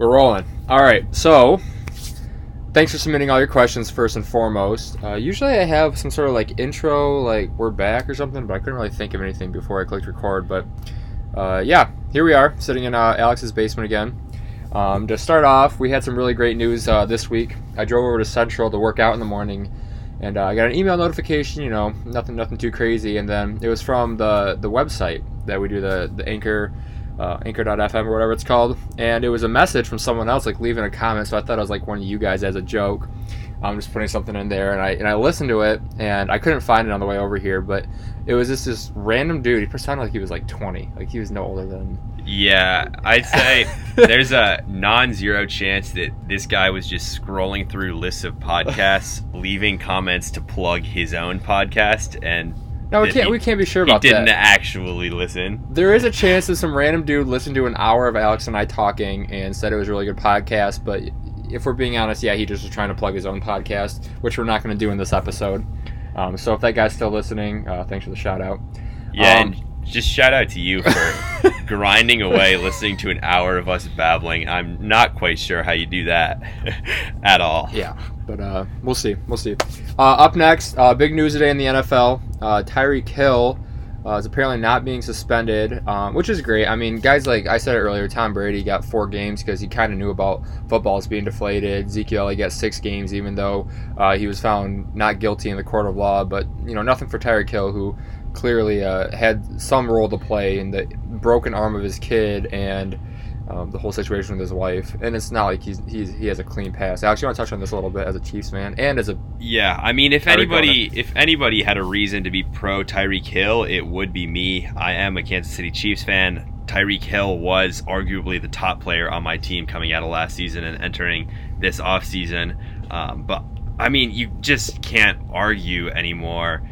We're rolling. All right. So, thanks for submitting all your questions first and foremost. Uh, usually I have some sort of like intro, like we're back or something, but I couldn't really think of anything before I clicked record. But uh, yeah, here we are, sitting in uh, Alex's basement again. Um, to start off, we had some really great news uh, this week. I drove over to Central to work out in the morning, and uh, I got an email notification. You know, nothing, nothing too crazy. And then it was from the the website that we do the the Anchor uh, anchor.fm or whatever it's called. And it was a message from someone else like leaving a comment. So i thought it was like one of you guys as a joke. I'm just putting something in there and i and i listened to it and i couldn't find it on the way over here but it was just this random dude. He sounded like he was like 20 like he was no older than Yeah, I'd say there's a non-zero chance that this guy was just scrolling through lists of podcasts, leaving comments to plug his own podcast, and no we can't he- we can't be sure about that. he didn't that actually listen. there is a chance that some random dude listened to an hour of alex and i talking and said it was a really good podcast but if we're being honest yeah he just was trying to plug his own podcast which we're not going to do in this episode um, so if that guy's still listening uh, thanks for the shout out Yeah, Um, and just shout out to you for grinding away listening to an hour of us babbling. I'm not quite sure how you do that at all. Yeah, but uh, we'll see. We'll see. Uh, up next, uh, big news today in the NFL. Uh, Tyreek Hill uh, is apparently not being suspended, um, which is great. I mean, guys like I said earlier, Tom Brady got four games because he kind of knew about footballs being deflated. Ezekiel got six games, even though uh, he was found not guilty in the court of law. But you know, nothing for Tyreek Hill, who clearly uh, had some role to play in the broken arm of his kid and um, the whole situation with his wife. And it's not like he's, he's he has a clean pass. Alex, you want to touch on this a little bit as a Chiefs fan and as a Yeah, I mean, if Tyreek anybody, if anybody had a reason to be pro Tyreek Hill, it would be me. I am a Kansas City Chiefs fan. Tyreek Hill was arguably the top player on my team coming out of last season and entering this offseason. Um, but I mean, you just can't argue anymore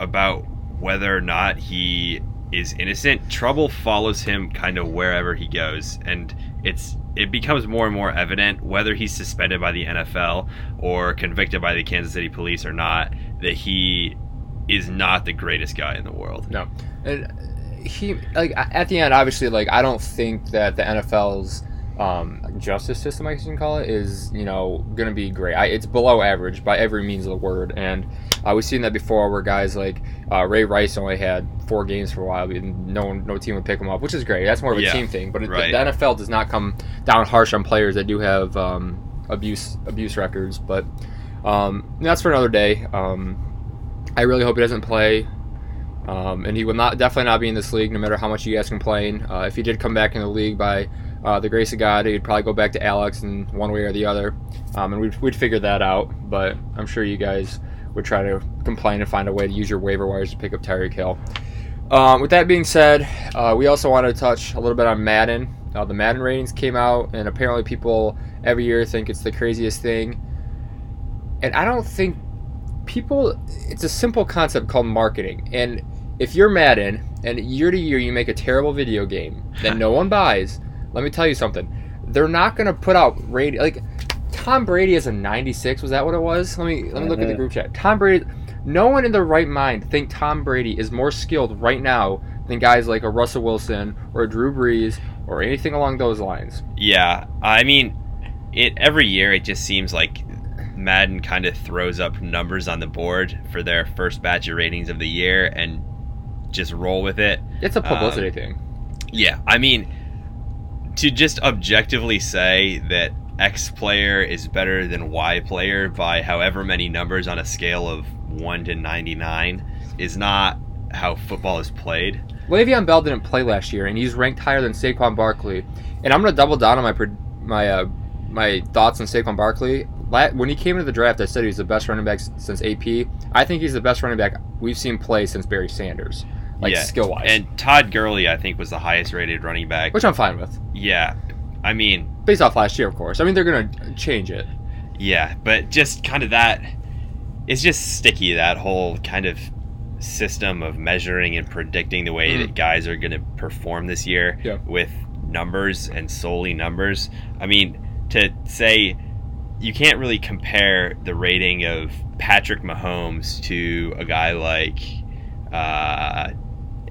about whether or not he is innocent. Trouble follows him kind of wherever he goes, and it's it becomes more and more evident whether he's suspended by the NFL or convicted by the Kansas City Police or not that he is not the greatest guy in the world. no. And he like at the end, obviously, like I don't think that the NFL's um, justice system, I can call it, is you know going to be great. I, it's below average by every means of the word, and uh, we've seen that before, where guys like uh, Ray Rice only had four games for a while, and no one, no team would pick him up, which is great. That's more of a Yeah, team thing, but it, right. the NFL does not come down harsh on players that do have um, abuse abuse records. But um, that's for another day. Um, I really hope he doesn't play. Um, and he will not definitely not be in this league, no matter how much you guys complain. Uh, if he did come back in the league by uh, the grace of God, he'd probably go back to Alex in one way or the other, um, and we'd, we'd figure that out. But I'm sure you guys would try to complain and find a way to use your waiver wires to pick up Tyreek Hill. Um, with that being said, uh, we also wanted to touch a little bit on Madden. Uh, the Madden ratings came out, and apparently people every year think it's the craziest thing. And I don't think people. It's a simple concept called marketing, and if you're Madden and year to year you make a terrible video game that no one buys, let me tell you something. They're not going to put out rate like Tom Brady is a 96. Was that what it was? Let me let me look at the Mhm. group chat. Tom Brady. No one in their right mind think Tom Brady is more skilled right now than guys like a Russell Wilson or a Drew Brees or anything along those lines. Yeah, I mean, it every year it just seems like Madden kind of throws up numbers on the board for their first batch of ratings of the year and just roll with it. It's a publicity Um, thing. Yeah, I mean, to just objectively say that X player is better than Y player by however many numbers on a scale of 1 to 99 is not how football is played. Le'Veon Bell didn't play last year, and he's ranked higher than Saquon Barkley. And I'm going to double down on my my uh, my thoughts on Saquon Barkley. When he came into the draft, I said he was the best running back since AP. I think he's the best running back we've seen play since Barry Sanders, like Yeah, skill wise, And Todd Gurley, I think, was the highest rated running back. which I'm fine with, Yeah, I mean, based off last year, of course. I mean, they're going to change it. Yeah, but just kind of that it's just sticky that whole kind of system of measuring and predicting the way Mhm. that guys are going to perform this year Yeah. with numbers and solely numbers. I mean, to say you can't really compare the rating of Patrick Mahomes to a guy like uh,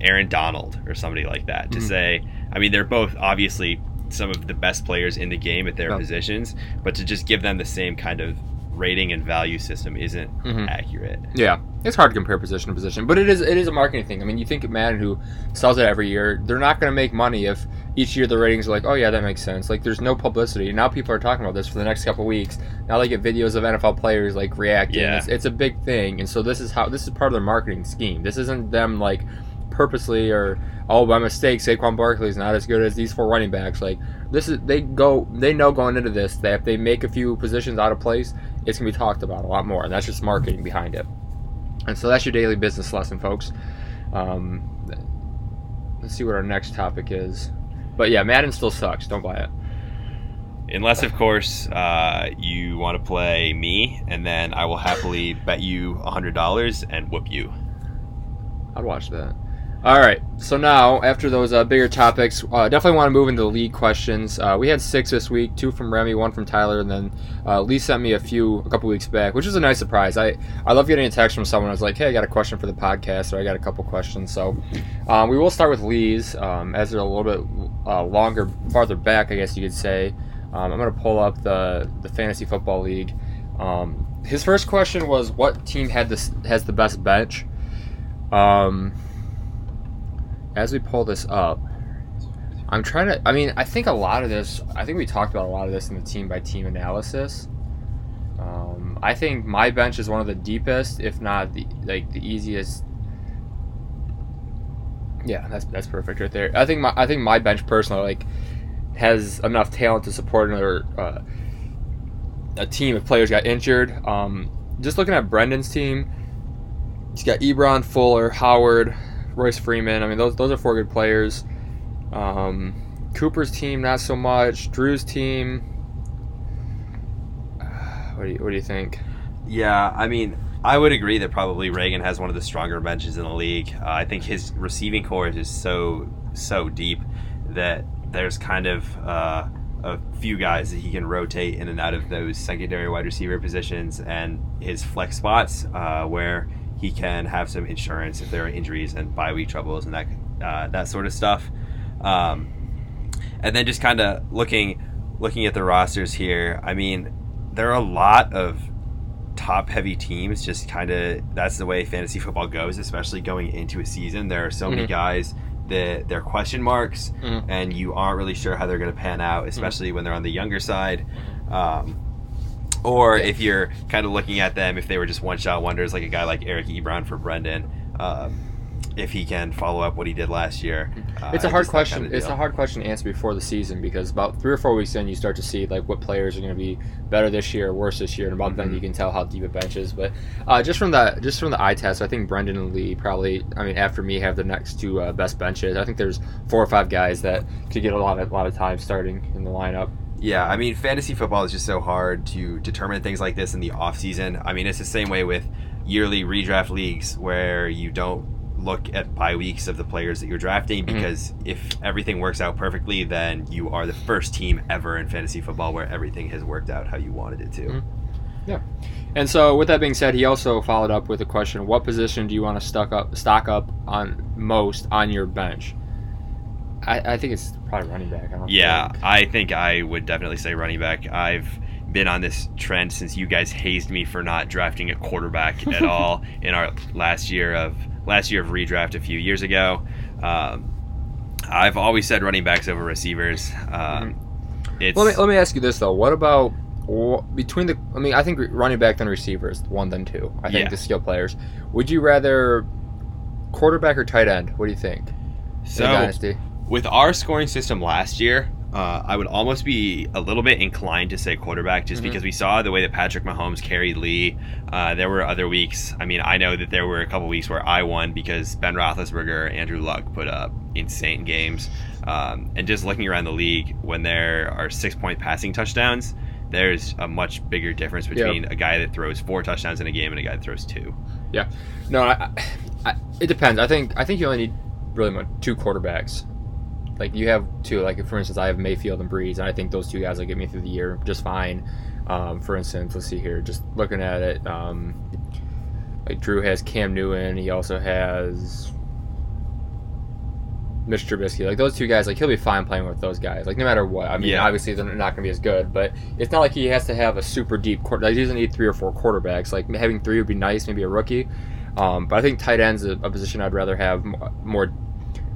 Aaron Donald or somebody like that. To Mhm. say, I mean, they're both obviously some of the best players in the game at their positions, but to just give them the same kind of rating and value system isn't Mhm. accurate. Yeah, it's hard to compare position to position, but it is it is a marketing thing. I mean, you think of Madden who sells it every year, they're not going to make money if each year the ratings are like, oh yeah, that makes sense. Like, there's no publicity. Now people are talking about this for the next couple weeks. Now they get videos of NFL players like reacting. Yeah. It's, it's a big thing, and so this is how this is part of their marketing scheme. This isn't them like purposely or oh by mistake Saquon Barkley is not as good as these four running backs. Like this is they go they know going into this that if they make a few positions out of place, it's gonna be talked about a lot more, and that's just marketing behind it. And so that's your daily business lesson, folks. Um, let's see what our next topic is. But yeah, Madden still sucks. Don't buy it. Unless, of course, uh, you want to play me, and then I will happily bet you $100 and whoop you. I'd watch that. All right. So now, after those uh, bigger topics, uh, definitely want to move into the league questions. Uh, we had six this week, two from Remy, one from Tyler, and then uh, Lee sent me a few a couple weeks back, which was a nice surprise. I I love getting a text from someone. I was like, hey, I got a question for the podcast, or I got a couple questions. So um, we will start with Lee's, um, as they're a little bit uh, longer, farther back, I guess you could say. Um, I'm going to pull up the the fantasy football league. Um, his first question was, what team had this has the best bench? Um, as we pull this up, I'm trying to. I mean, I think a lot of this. I think we talked about a lot of this in the team by team analysis. Um, I think my bench is one of the deepest, if not the like the easiest. Yeah, that's that's perfect right there. I think my I think my bench personally like has enough talent to support another uh, a team if players got injured. Um, just looking at Brendan's team, he's got Ebron, Fuller, Howard, Royce Freeman. I mean, those those are four good players. Um, Cooper's team, not so much. Drew's team. What do you What do you think? Yeah, I mean, I would agree that probably Reagan has one of the stronger benches in the league. Uh, I think his receiving core is just so so deep that there's kind of uh, a few guys that he can rotate in and out of those secondary wide receiver positions and his flex spots uh, where he can have some insurance if there are injuries and bye week troubles and that uh, that sort of stuff. Um, and then just kind of looking looking at the rosters here, I mean, there are a lot of top heavy teams just kind of that's the way fantasy football goes especially going into a season there are so many Mhm. guys that they're question marks Mhm. and you aren't really sure how they're going to pan out especially when they're on the younger side um, or Yeah. if you're kind of looking at them if they were just one shot wonders like a guy like Eric Ebron for Brendan um, if he can follow up what he did last year uh, It's a hard question. kinda it's a hard question to answer before the season because about three or four weeks in, you start to see like what players are going to be better this year, or worse this year, and about then Mhm. you can tell how deep a bench is. But uh, just from the just from the eye test, I think Brendan and Lee probably, I mean, after me, have the next two uh, best benches. I think there's four or five guys that could get a lot of a lot of time starting in the lineup. Yeah, I mean, fantasy football is just so hard to determine things like this in the off season. I mean, it's the same way with yearly redraft leagues where you don't look at bye weeks of the players that you're drafting Mhm. because if everything works out perfectly, then you are the first team ever in fantasy football where everything has worked out how you wanted it to. Mhm. And so, with that being said, he also followed up with a question: What position do you want to stock up stock up on most on your bench? I, I think it's probably running back. I don't Yeah, think. I think I would definitely say running back. I've been on this trend since you guys hazed me for not drafting a quarterback at all in our last year of last year of redraft a few years ago. Um, I've always said running backs over receivers. Um, It's Let me let me ask you this though: What about between the? I mean, I think running back than receivers, one than two. I think Yeah. the skill players. Would you rather quarterback or tight end? What do you think? so dynasty. With our scoring system last year. Uh, I would almost be a little bit inclined to say quarterback just Mhm. because we saw the way that Patrick Mahomes carried Lee. Uh, there were other weeks. I mean, I know that there were a couple weeks where I won because Ben Roethlisberger, Andrew Luck put up insane games. Um, and just looking around the league, when there are six point passing touchdowns, there's a much bigger difference between a guy that throws four touchdowns in a game and a guy that throws two. Yeah. No, I, I, it depends. I think I think you only need really much two quarterbacks. Like you have two. Like for instance, I have Mayfield and Brees, and I think those two guys will get me through the year just fine. Um, for instance, let's see here. Just looking at it, um, like Drew has Cam Newton. He also has Mitch Trubisky. Like those two guys, like he'll be fine playing with those guys. Like no matter what. I mean, Yeah. obviously they're not going to be as good, but it's not like he has to have a super deep. Quarter, like he doesn't need three or four quarterbacks. Like having three would be nice, maybe a rookie. Um, but I think tight ends a, a position I'd rather have mo- more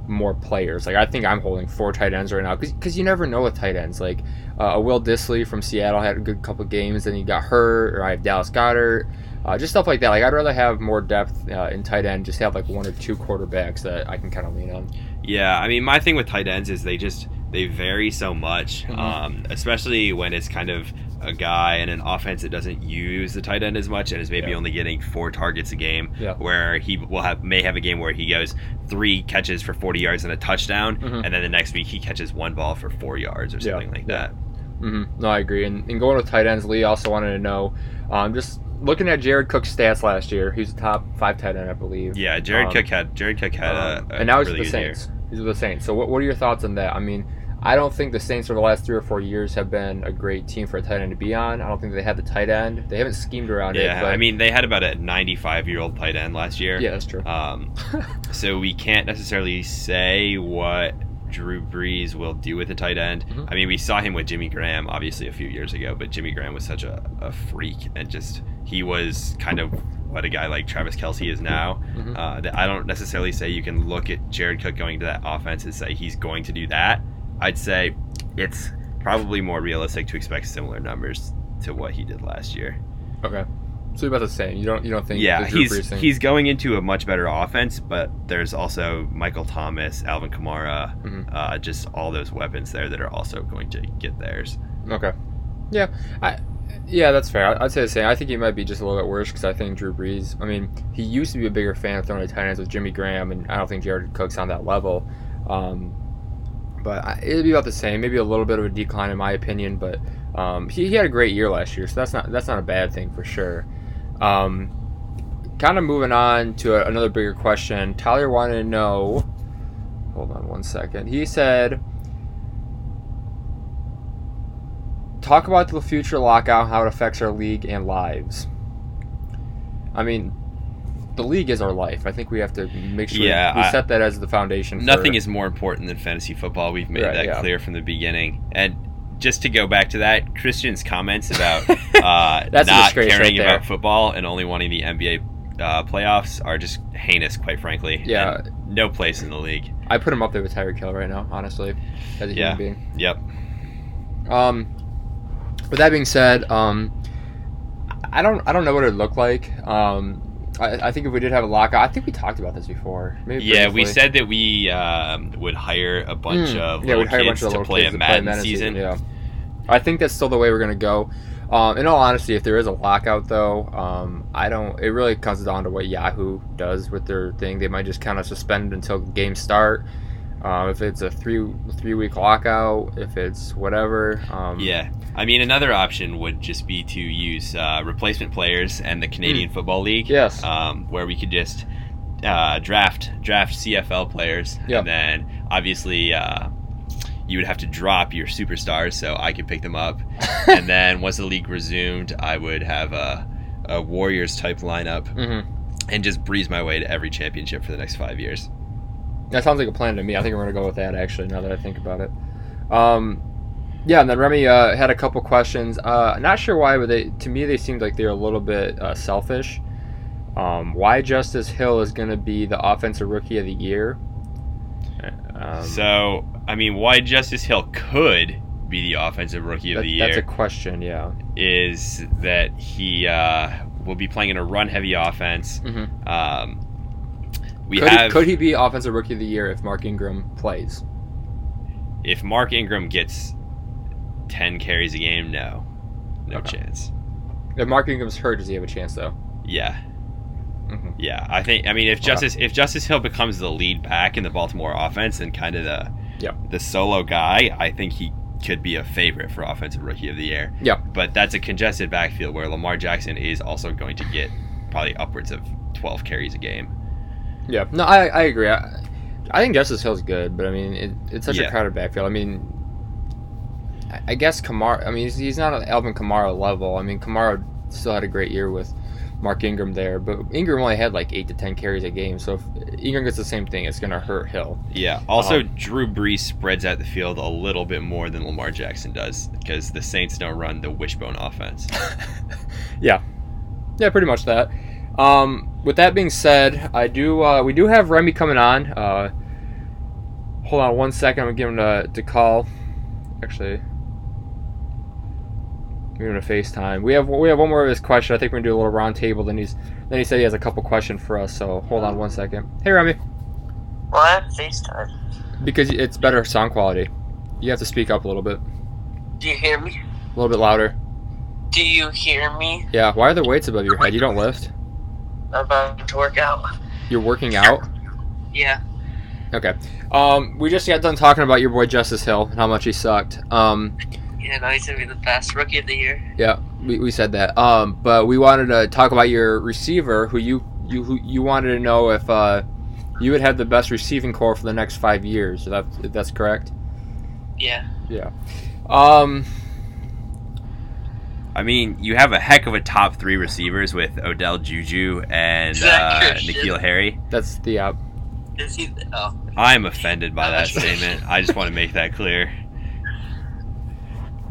more players. Like I think I'm holding four tight ends right now because you never know with tight ends. Like uh, Will Dissly from Seattle had a good couple games, then he got hurt, or I have Dallas Goedert. Uh, just stuff like that. Like I'd rather have more depth uh, in tight end. Just have like one or two quarterbacks that I can kind of lean on. Yeah, I mean, my thing with tight ends is they just they vary so much, Mhm. um, especially when it's kind of a guy in an offense that doesn't use the tight end as much and is maybe Yeah. only getting four targets a game. Yeah. Where he will have may have a game where he goes three catches for forty yards and a touchdown, Mhm. and then the next week he catches one ball for four yards or Yeah, something like yeah. that. hmm No, I agree. And, and going with tight ends, Lee also wanted to know, um, just looking at Jared Cook's stats last year, he was a top five tight end, I believe. Yeah, Jared Um, Cook had Jared Cook had Um, a, a and now he's really the good year. He's with the Saints. So what, what are your thoughts on that? I mean, I don't think the Saints for the last three or four years have been a great team for a tight end to be on. I don't think they had the tight end. They haven't schemed around it. Yeah, I mean they had about a 95 year old tight end last year. yeah, that's true. Um, so we can't necessarily say what Drew Brees will do with the tight end. Mhm. I mean, we saw him with Jimmy Graham obviously a few years ago, but Jimmy Graham was such a, a freak and just he was kind of what a guy like Travis Kelce is now. Mhm. Uh, that I don't necessarily say you can look at Jared Cook going to that offense and say he's going to do that. I'd say it's probably more realistic to expect similar numbers to what he did last year. okay. So you're about the same. You don't you don't think Yeah, he's he's going into a much better offense, but there's also Michael Thomas, Alvin Kamara, Mhm. uh, just all those weapons there that are also going to get theirs. Okay. Yeah, I, yeah, that's fair. I'd say the same. I think he might be just a little bit worse because I think Drew Brees. I mean, he used to be a bigger fan of throwing to tight ends with Jimmy Graham, and I don't think Jared Cook's on that level. Um, but I, it'd be about the same. Maybe a little bit of a decline in my opinion, but um, he, he had a great year last year, so that's not that's not a bad thing for sure. Um, kind of moving on to a, another bigger question. Tyler wanted to know. Hold on one second. He said. Talk about the future lockout, how it affects our league and lives. I mean, the league is our life. I think we have to make sure Yeah, we I- set that as the foundation. Nothing for, is more important than fantasy football. We've made Right, that yeah. clear from the beginning. And just to go back to that, Christian's comments about uh, not caring right about football and only wanting the NBA uh, playoffs are just heinous, quite frankly. Yeah. No place in the league. I put him up there with Tyreek Hill right now, honestly, as a Yeah. human being. Yep. Um, with that being said, um, I don't I don't know what it would look like. Um, I, I think if we did have a lockout, I think we talked about this before. Maybe Yeah, we said that we um, would hire a bunch Mm. of yeah, we'd hire a bunch of to play kids a to play Madden, Madden season. Yeah, I think that's still the way we're gonna go. Um, in all honesty, if there is a lockout, though, um, I don't. It really comes down to what Yahoo does with their thing. They might just kind of suspend it until games start. Um, if it's a three three week lockout, if it's whatever. Um, Yeah, I mean another option would just be to use uh, replacement players and the Canadian Football League. Hmm. Yes. um, where we could just uh, draft draft CFL players, Yep. and then obviously uh, you would have to drop your superstars so I could pick them up, and then once the league resumed, I would have a, a Warriors type lineup hmm and just breeze my way to every championship for the next five years. That sounds like a plan to me. I think we're gonna go with that actually. Now that I think about it. Um, yeah, and then Remy uh, had a couple questions. Uh, not sure why, but they to me they seemed like they're a little bit uh, selfish. Um, why Justice Hill is going to be the offensive rookie of the year? Um, so I mean, why Justice Hill could be the offensive rookie of that- the year? that's a question. Yeah. is that he uh, will be playing in a run-heavy offense. Mm-hmm. Um, we could, have he, could he be offensive rookie of the year if Mark Ingram plays? if Mark Ingram gets ten carries a game, no, no Okay. chance. If Mark Ingram's hurt, does he have a chance though? Yeah, Mhm. yeah. I think. I mean, if Okay. Justice if Justice Hill becomes the lead back in the Baltimore offense and kind of the Yeah. the solo guy, I think he could be a favorite for offensive rookie of the year. Yeah. But that's a congested backfield where Lamar Jackson is also going to get probably upwards of twelve carries a game. Yeah, no, I, I agree. I, I think Justice Hill's good, but I mean, it, it's such a crowded backfield. I mean, I, I guess Kamara. I mean, he's, he's not at Alvin Kamara level. I mean, Kamara still had a great year with Mark Ingram there, but Ingram only had like eight to ten carries a game. So if Ingram gets the same thing, it's going to hurt Hill. Yeah. Also, Um, Drew Brees spreads out the field a little bit more than Lamar Jackson does because the Saints don't run the wishbone offense. yeah, yeah, pretty much that. Um, with that being said, I do uh, we do have Remy coming on. Uh, hold on one second. I'm gonna give him to, to call. Actually, give him a FaceTime. We have we have one more of his question. I think we're gonna do a little round table. Then he's then he said he has a couple questions for us. So hold on one second. Hey Remy, Why FaceTime? because it's better sound quality. You have to speak up a little bit, Do you hear me? a little bit louder. Do you hear me? Yeah. Why are the weights above your head? You don't lift. I'm about to work out. You're working out. Yeah. Okay. Um, we just got done talking about your boy Justice Hill and how much he sucked. Um, Yeah, now he's gonna be the best rookie of the year. yeah, we, we said that. Um, but we wanted to talk about your receiver, who you you who you wanted to know if uh, you would have the best receiving core for the next five years. If, that, if that's correct. Yeah. Yeah. Um, I mean, you have a heck of a top three receivers with Odell Juju and Zach uh, N'Keal Harry. that's the uh, Is he? Oh. I'm offended by that statement. I just want to make that clear.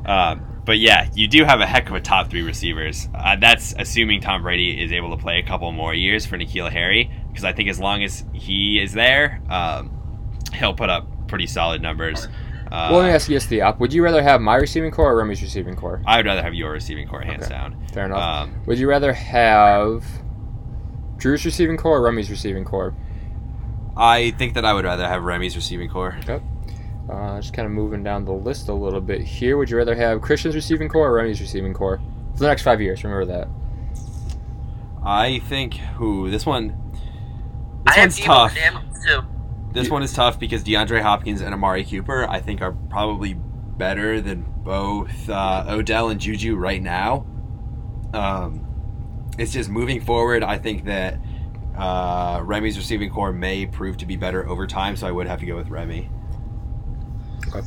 Um, but yeah, you do have a heck of a top three receivers. Uh, that's assuming Tom Brady is able to play a couple more years for N'Keal Harry, because I think as long as he is there, um, he'll put up pretty solid numbers. Uh, well, let me ask you this, the Would you rather have my receiving core or Remy's receiving core? I would rather have your receiving core hands Okay. down. Fair enough. Um, Would you rather have Drew's receiving core or Remy's receiving core? I think that I would rather have Remy's receiving core. Uh, just kind of moving down the list a little bit here. Would you rather have Christian's receiving core or Remy's receiving core for the next five years? Remember that. I think who this one. This have one's Deebo tough. This one is tough because DeAndre Hopkins and Amari Cooper, I think, are probably better than both uh, Odell and Juju right now. Um, it's just moving forward. I think that uh, Remy's receiving core may prove to be better over time, so I would have to go with Remy. Okay.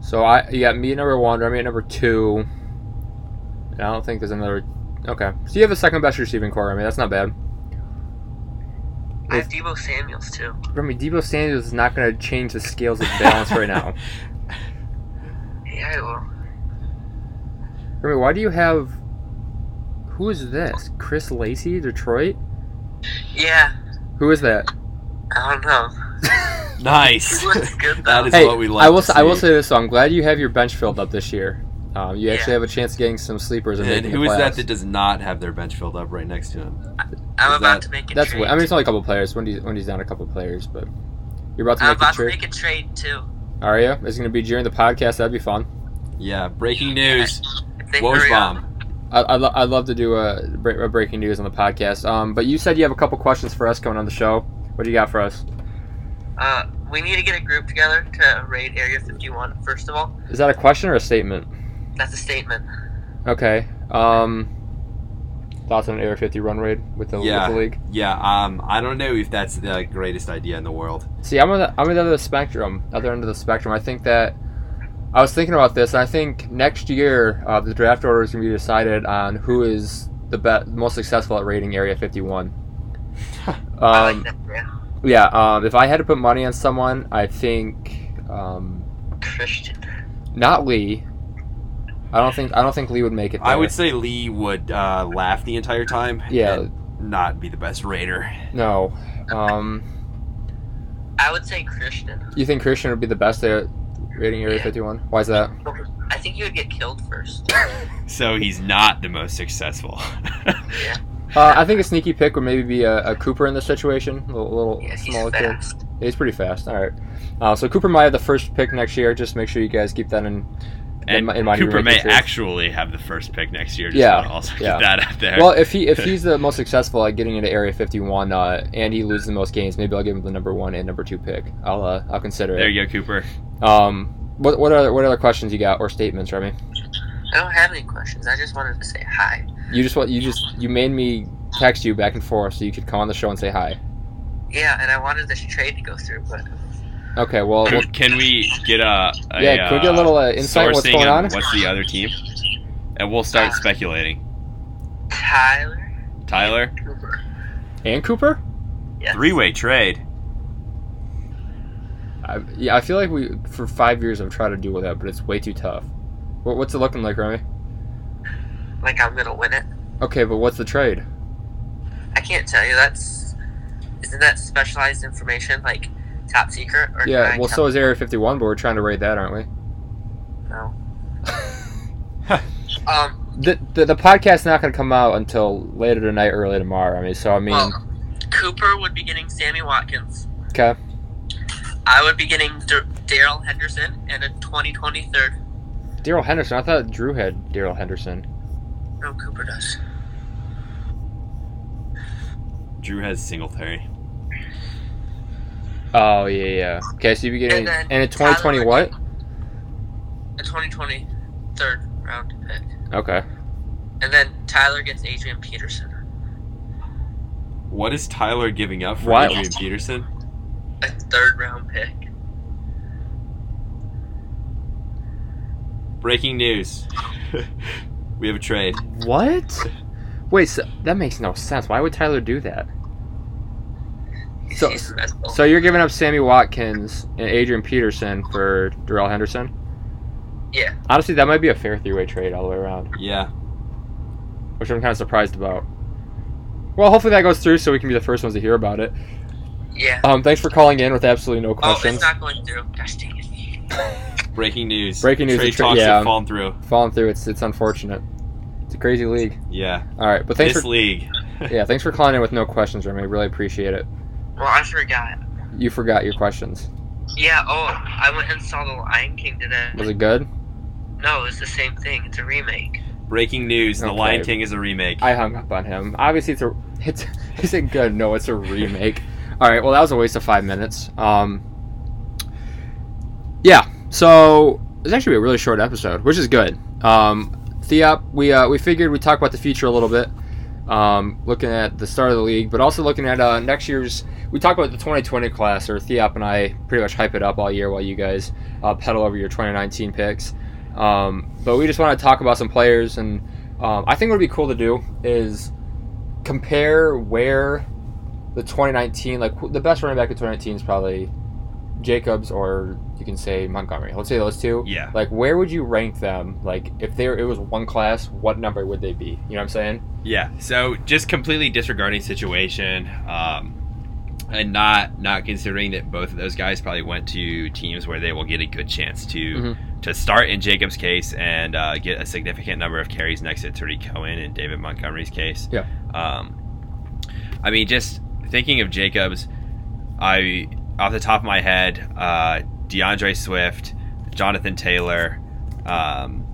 So I yeah, me at number one, Remy at number two. And I don't think there's another. Okay, so you have the second best receiving core. Remy, that's not bad. I have Deebo Samuels too. Remy, Deebo Sanders is not going to change the scales of balance right now. Yeah, I will. Remy, why do you have? Who is this? Chris Lacy, Detroit. Yeah. Who is that? I don't know. Nice. Good. That is hey, what we like I will. to say- I will say this. So I'm glad you have your bench filled up this year. Um, you actually Yeah. have a chance of getting some sleepers and, And making who that that does not have their bench filled up right next to him? I'm is about that- to make a That's. trade. What, I mean, it's only a couple players. Wendy's Wendy's down a couple players, but you're about to make a trade. I'm make about a to trade. make a trade too. Are you? It's going to be during the podcast. That'd be fun. Yeah, breaking news. If they hurry up. Wojbomb. I, I'd, lo- I'd love to do a, a breaking news on the podcast. Um, but you said you have a couple questions for us coming on the show. What do you got for us? Uh, we need to get a group together to raid Area 51. First of all, Is that a question or a statement? that's a statement. Okay. Um, thoughts on an Area 50 run raid with the, Yeah. with the league? Yeah, um, I don't know if that's the greatest idea in the world. See, I'm on the I'm on the other end of the spectrum. Other end of the spectrum. I think that I was thinking about this. And I think next year uh, the draft order is going to be decided on who is the best, most successful at raiding Area 51. I Um, like that. Yeah. yeah. Um, if I had to put money on someone, I think um, Christian. not Lee. I don't think I don't think Lee would make it. I would say Lee would uh, laugh the entire time. Yeah. and not be the best raider. no. Um, I would say Christian. you think Christian would be the best at raiding Area Yeah. 51? Why is that? I think he would get killed first. So he's not the most successful. Yeah. Uh, I think a sneaky pick would maybe be a, a Cooper in this situation. A little, little Yeah, he's smaller kid. fast. Yeah, he's pretty fast. All right. Uh, so Cooper might have the first pick next year. Just make sure you guys keep that in. And in mind Cooper may make actually have the first pick next year. Just Yeah, wanna also yeah. get that out there. Well, if he if he's the most successful at getting into Area 51, uh, and he loses the most games, maybe I'll give him the number one and number two pick. I'll uh, I'll consider there it. There you go, Cooper. Um, what what other what other questions you got or statements, Remy? I don't have any questions. I just wanted to say hi. You just what you just you made me text you back and forth so you could come on the show and say hi. Yeah, and I wanted this trade to go through, but Okay. Well, well Can, can we get a, a yeah. Can we get a little uh, insight on what's going on on? What's the other team? And we'll start Uh, speculating. Tyler, Tyler, Cooper. And Cooper? Yes. three-way trade. I, yeah, I feel like we for five years I've tried to do with that, but it's way too tough. What, what's it looking like, Remy? Like I'm gonna win it. Okay, but what's the trade? I can't tell you. That's isn't that specialized information like top secret or Yeah, well, so is Area 51, but we're trying to raid that, aren't we? no. Um. the, the the podcast's not going to come out until later tonight, early tomorrow. I mean, so I mean, well, Cooper would be getting Sammy Watkins. okay, I would be getting D- Darrell Henderson and a 2020 third. Darrell Henderson. I thought Drew had Darrell Henderson. No, Cooper does. Drew has Singletary. Oh yeah, yeah. Okay, so you'd be getting And then and in 2020 Tyler what? A 2020 third round pick. Okay, And then Tyler gets Adrian Peterson. What is Tyler giving up for Why- Adrian Peterson? A third round pick. Breaking news. we have a trade. what? Wait, so, that makes no sense. Why would Tyler do that? So- He's mental. So you're giving up Sammy Watkins and Adrian Peterson for Darrell Henderson? Yeah. Honestly, that might be a fair three-way trade all the way around, Yeah. which I'm kind of surprised about. Well, hopefully that goes through, so we can be the first ones to hear about it. Yeah. Um, thanks for calling in with absolutely no questions. Oh, questions. it's not going through. Gosh dang it. Breaking news. Breaking news, Trade tra- talks yeah. have fallen through. Falling through, it's it's unfortunate. It's a crazy league. Yeah. All right, but thanks this for league. yeah, thanks for calling in with no questions, Remy. Really appreciate it. Well, I forgot. You forgot your questions. Yeah, oh, I went and saw The Lion King today. Was it good? No, it's the same thing. It's a remake. Breaking news. The Okay. Lion King is a remake. I hung up on him. Obviously, it's a it's is it good? No, it's a remake. All right, well that was a waste of five minutes. Um, yeah, so it's actually a really short episode, which is good. Um, Theop, we uh, we figured we'd talk about the future a little bit, um, looking at the start of the league, but also looking at uh, next year's. We talk about the 2020 class, or Theop and I pretty much hype it up all year while you guys uh, pedal over your 2019 picks. Um, but we just want to talk about some players, and um, I think what would be cool to do is compare where the 2019, like the best running back in 2019 is probably Jacobs or can say Montgomery. Let's say those two. Yeah. Like, where would you rank them? Like, if there it was one class, what number would they be? You know what I'm saying? Yeah. So just completely disregarding situation, um, and not not considering that both of those guys probably went to teams where they will get a good chance to Mhm. to start in Jacob's case and uh, get a significant number of carries next to Tarik Cohen and David Montgomery's case. Yeah. Um, I mean, just thinking of Jacobs, I off the top of my head, uh, D'Andre Swift, Jonathan Taylor. Um,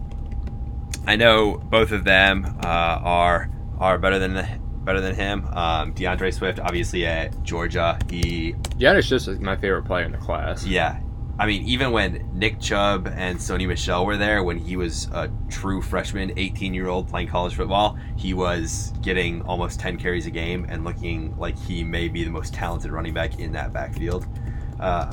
I know both of them uh, are are better than the, better than him. Um, D'Andre Swift, obviously at Georgia, he Janice just my favorite player in the class. yeah. I mean, even when Nick Chubb and Sony Michel were there, when he was a true freshman, 18 year old playing college football, he was getting almost 10 carries a game and looking like he may be the most talented running back in that backfield. Uh,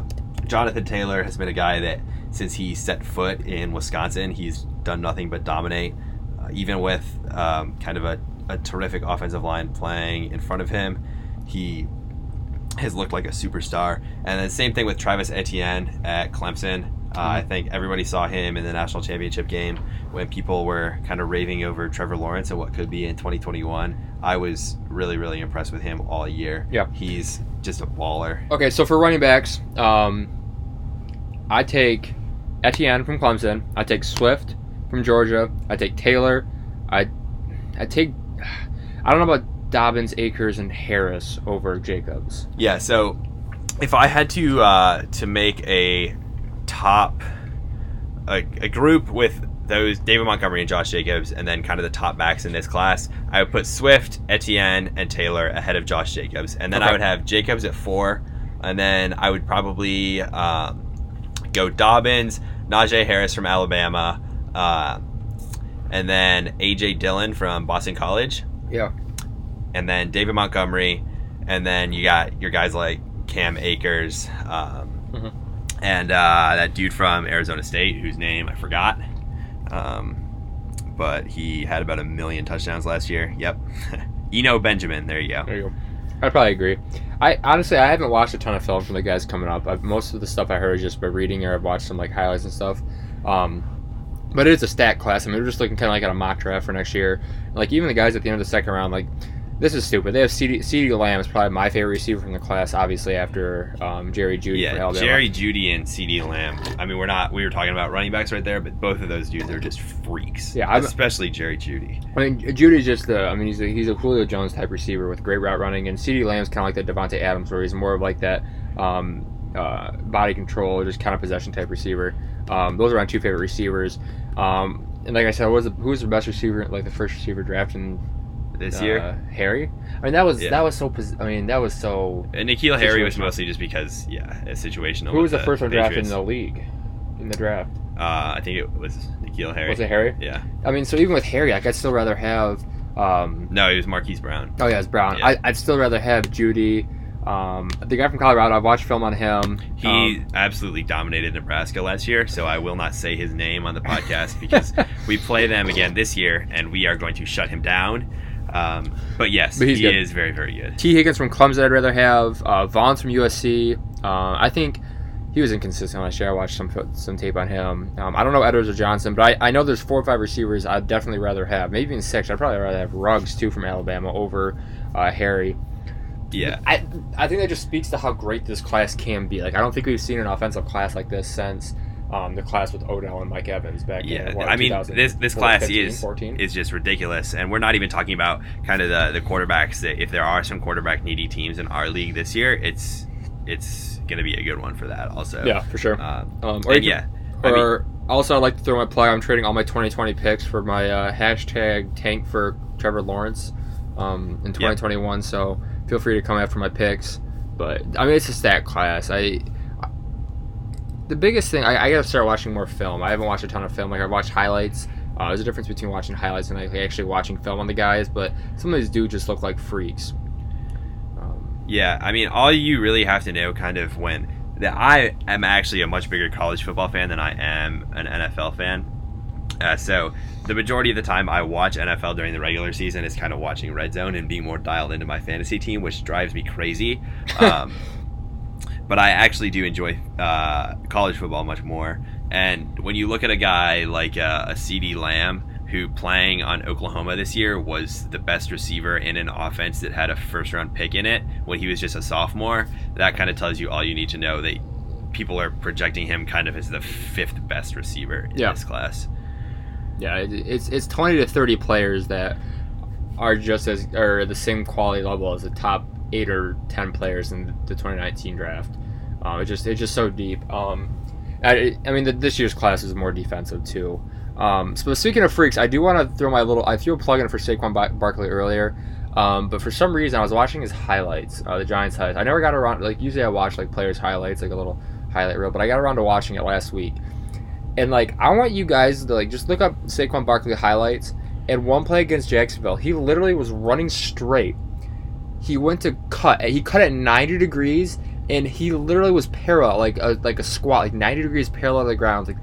Jonathan Taylor has been a guy that, since he set foot in Wisconsin, he's done nothing but dominate. Uh, even with um, kind of a, a terrific offensive line playing in front of him, he has looked like a superstar. And then same thing with Travis Etienne at Clemson. Uh, I think everybody saw him in the national championship game when people were kind of raving over Trevor Lawrence and what could be in 2021. I was really, really impressed with him all year. Yeah. He's just a baller. Okay, so for running backs, um, I take Etienne from Clemson. I take Swift from Georgia. I take Taylor. I I take I don't know about Dobbins, Akers, and Harris over Jacobs. Yeah. So if I had to uh, to make a top a, a group with those David Montgomery and Josh Jacobs, and then kind of the top backs in this class, I would put Swift, Etienne, and Taylor ahead of Josh Jacobs, and then I would have Jacobs at four, and then I would probably um, go Dobbins, Najee Harris from Alabama, uh, and then AJ Dillon from Boston College Yeah. and then David Montgomery, and then you got your guys like Cam Akers, um, Mhm. and uh, that dude from Arizona State whose name I forgot, um, but he had about a million touchdowns last year. Yep, Eno Benjamin. There you go. There you go. I probably agree. I honestly I haven't watched a ton of film from the guys coming up. I've, most of the stuff I heard is just by reading or I've watched some like highlights and stuff. Um, but it is a stat class. I mean, we're just looking kind of like at a mock draft for next year. Like even the guys at the end of the second round, like this is stupid. They have CD, CeeDee Lamb is probably my favorite receiver from the class, obviously after um, Jerry Jeudy Yeah. Jerry Jeudy and CeeDee Lamb. I mean, we're not. We were talking about running backs right there, but both of those dudes are just freaks. Yeah, I'm- especially Jerry Jeudy. I mean, Jeudy's just the. I mean, he's a, he's a Julio Jones type receiver with great route running, and CeeDee Lamb's kind of like the Davante Adams, where he's more of like that um, uh, body control, just kind of possession type receiver. Um, those are my two favorite receivers. Um, and like I said, was the, who was the best receiver, like the first receiver drafted in This uh, year, Harry. I mean, that was Yeah. that was so. I mean, that was so. and N'Keal Harry was mostly just because, yeah, a situational. Who was with the first one drafted in the league in the draft? Uh, I think it was Nikhil Harry. Was it Harry? Yeah. I mean, so even with Harry, like, I'd still rather have. Um, No, it was Marquise Brown. Oh yeah, it's Brown. Yeah. I, I'd still rather have Jeudy. Um, the guy from Colorado. I've watched film on him. He Um, absolutely dominated Nebraska last year, so I will not say his name on the podcast because we play them again this year, and we are going to shut him down. Um, but yes, But he good. is very, very good. Tee Higgins from Clemson. I'd rather have uh, Vaughns from USC. Uh, I think he was inconsistent last year. I watched some some tape on him. Um, I don't know Edwards or Johnson, but I, I know there's four or five receivers I'd definitely rather have. Maybe even six. I'd probably rather have Ruggs too from Alabama over uh, Harry. Yeah, I I think that just speaks to how great this class can be. Like I don't think we've seen an offensive class like this since um, the class with Odell and Mike Evans back yeah. in what, I mean, this this class 15, is 14? is just ridiculous, and we're not even talking about kind of the the quarterbacks. That if there are some quarterback needy teams in our league this year, it's it's gonna be a good one for that. Also, yeah, for sure. Uh, Um, or and yeah, can- I mean- or also, I'd like to throw my plug. I'm trading all my 2020 picks for my uh, hashtag tank for Trevor Lawrence um, in 2021. So feel free to come after my picks. But I mean, it's a stat class. I the biggest thing I, I gotta start watching more film. I haven't watched a ton of film. Like I watched highlights. Uh, there's a difference between watching highlights and like actually watching film on the guys. But some of these do just look like freaks. Um, Yeah, I mean, all you really have to know, kind of, when that I am actually a much bigger college football fan than I am an NFL fan. Uh, so the majority of the time I watch NFL during the regular season is kind of watching Red Zone and being more dialed into my fantasy team, which drives me crazy. Um, but I actually do enjoy uh, college football much more. And when you look at a guy like uh, a CeeDee Lamb, who playing on Oklahoma this year was the best receiver in an offense that had a first round pick in it when he was just a sophomore, that kind of tells you all you need to know that people are projecting him kind of as the fifth best receiver in Yeah. this class. Yeah, it's it's twenty to thirty players that are just as or the same quality level as the top eight or ten players in the 2019 draft. Um, it just it's just so deep. Um, I, I mean, the, this year's class is more defensive too. Um, so speaking of freaks, I do want to throw my little I threw a plug in for Saquon Bar- Barkley earlier. Um, but for some reason, I was watching his highlights, uh, the Giants highlights. I never got around like usually I watch like players highlights, like a little highlight reel, but I got around to watching it last week. And like, I want you guys to like just look up Saquon Barkley highlights. And one play against Jacksonville, he literally was running straight. He went to cut. He cut at 90 degrees, and he literally was parallel, like a like a squat, like 90 degrees parallel to the ground, like,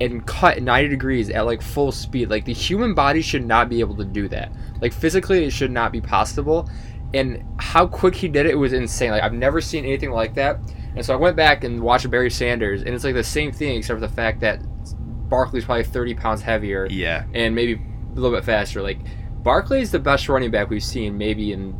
and cut 90 degrees at like full speed. Like the human body should not be able to do that. Like physically, it should not be possible. And how quick he did it, it was insane. Like I've never seen anything like that. And so I went back and watched Barry Sanders, and it's like the same thing, except for the fact that Barkley's probably 30 pounds heavier Yeah. and maybe a little bit faster. Like Barkley is the best running back we've seen maybe in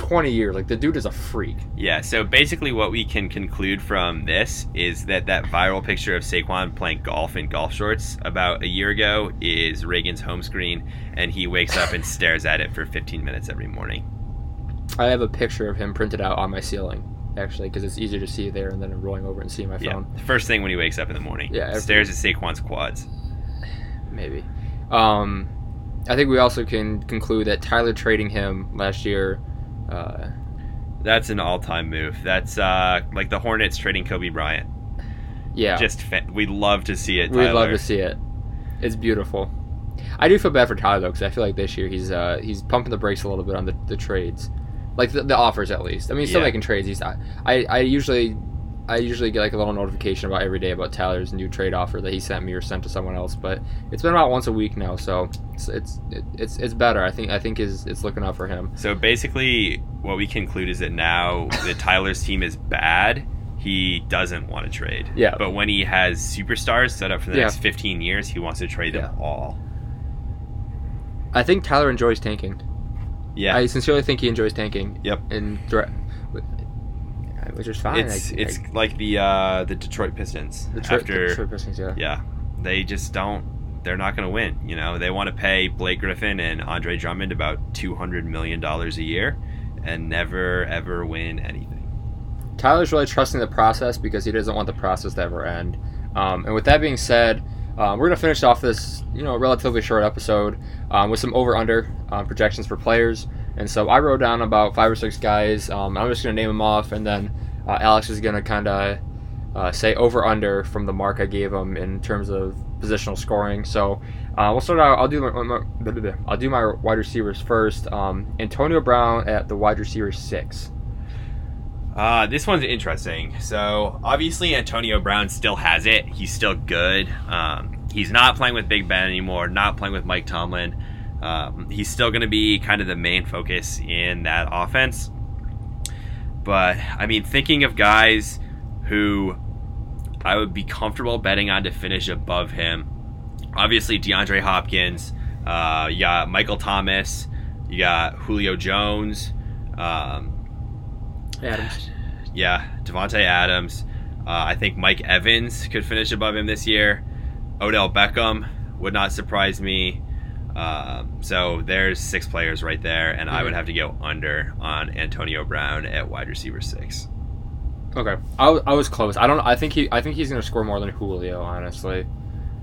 20 years. Like the dude is a freak. Yeah, so basically, what we can conclude from this is that that viral picture of Saquon playing golf in golf shorts about a year ago is Reagan's home screen, and he wakes up and stares at it for 15 minutes every morning. I have a picture of him printed out on my ceiling actually because it's easier to see there and then rolling over and seeing my phone. Yeah, first thing when he wakes up in the morning. Yeah, every- stares at Saquon's quads. Maybe. Um, I think we also can conclude that Tyler trading him last year. Uh, That's an all-time move. That's uh, like the Hornets trading Kobe Bryant. yeah, Just fa- we'd love to see it. we'd love to see it. It's beautiful. I do feel bad for Tyler though because I feel like this year he's uh, he's pumping the brakes a little bit on the, the trades, like the, the offers at least. I mean, he's still Yeah. making trades. He's I I usually I usually get like a little notification about every day about Tyler's new trade offer that he sent me or sent to someone else. But it's been about once a week now, so it's it's it's, it's better. I think I think is it's looking up for him. So basically, what we conclude is that now that Tyler's team is bad, he doesn't want to trade. Yeah. But when he has superstars set up for the Yeah. next 15 years, he wants to trade them Yeah. all. I think Tyler enjoys tanking. Yeah. I sincerely think he enjoys tanking. Yep. And thre- which is fine. it's I- it's I- like the uh, the Detroit Pistons. the Detroit, after Detroit Pistons, yeah. yeah, they just don't. They're not going to win. You know, they want to pay Blake Griffin and Andre Drummond about 200 million dollars a year, and never ever win anything. Tyler's really trusting the process because he doesn't want the process to ever end. Um, and with that being said, um, we're gonna finish off this, you know, relatively short episode um, with some over/under um, projections for players. And so I wrote down about five or six guys. Um, I'm just gonna name them off, and then uh, Alex is gonna kind of uh, say over/under from the mark I gave him in terms of positional scoring. So uh, we'll start out. I'll do my, my. I'll do my wide receivers first. Um, Antonio Brown at the wide receiver six. Uh, this one's interesting. So obviously Antonio Brown still has it. He's still good. Um, he's not playing with Big Ben anymore. Not playing with Mike Tomlin. Um, he's still going to be kind of the main focus in that offense. But I mean, thinking of guys who I would be comfortable betting on to finish above him. Obviously, DeAndre Hopkins. Uh, you got Michael Thomas. You got Julio Jones. Um, Adams. yeah, Davante Adams. Uh, I think Mike Evans could finish above him this year. Odell Beckham would not surprise me. Um, so there's six players right there, and I would Mhm. have to go under on Antonio Brown at wide receiver six. Okay, I was close. I don't. I think he. I think he's gonna score more than Julio. Honestly,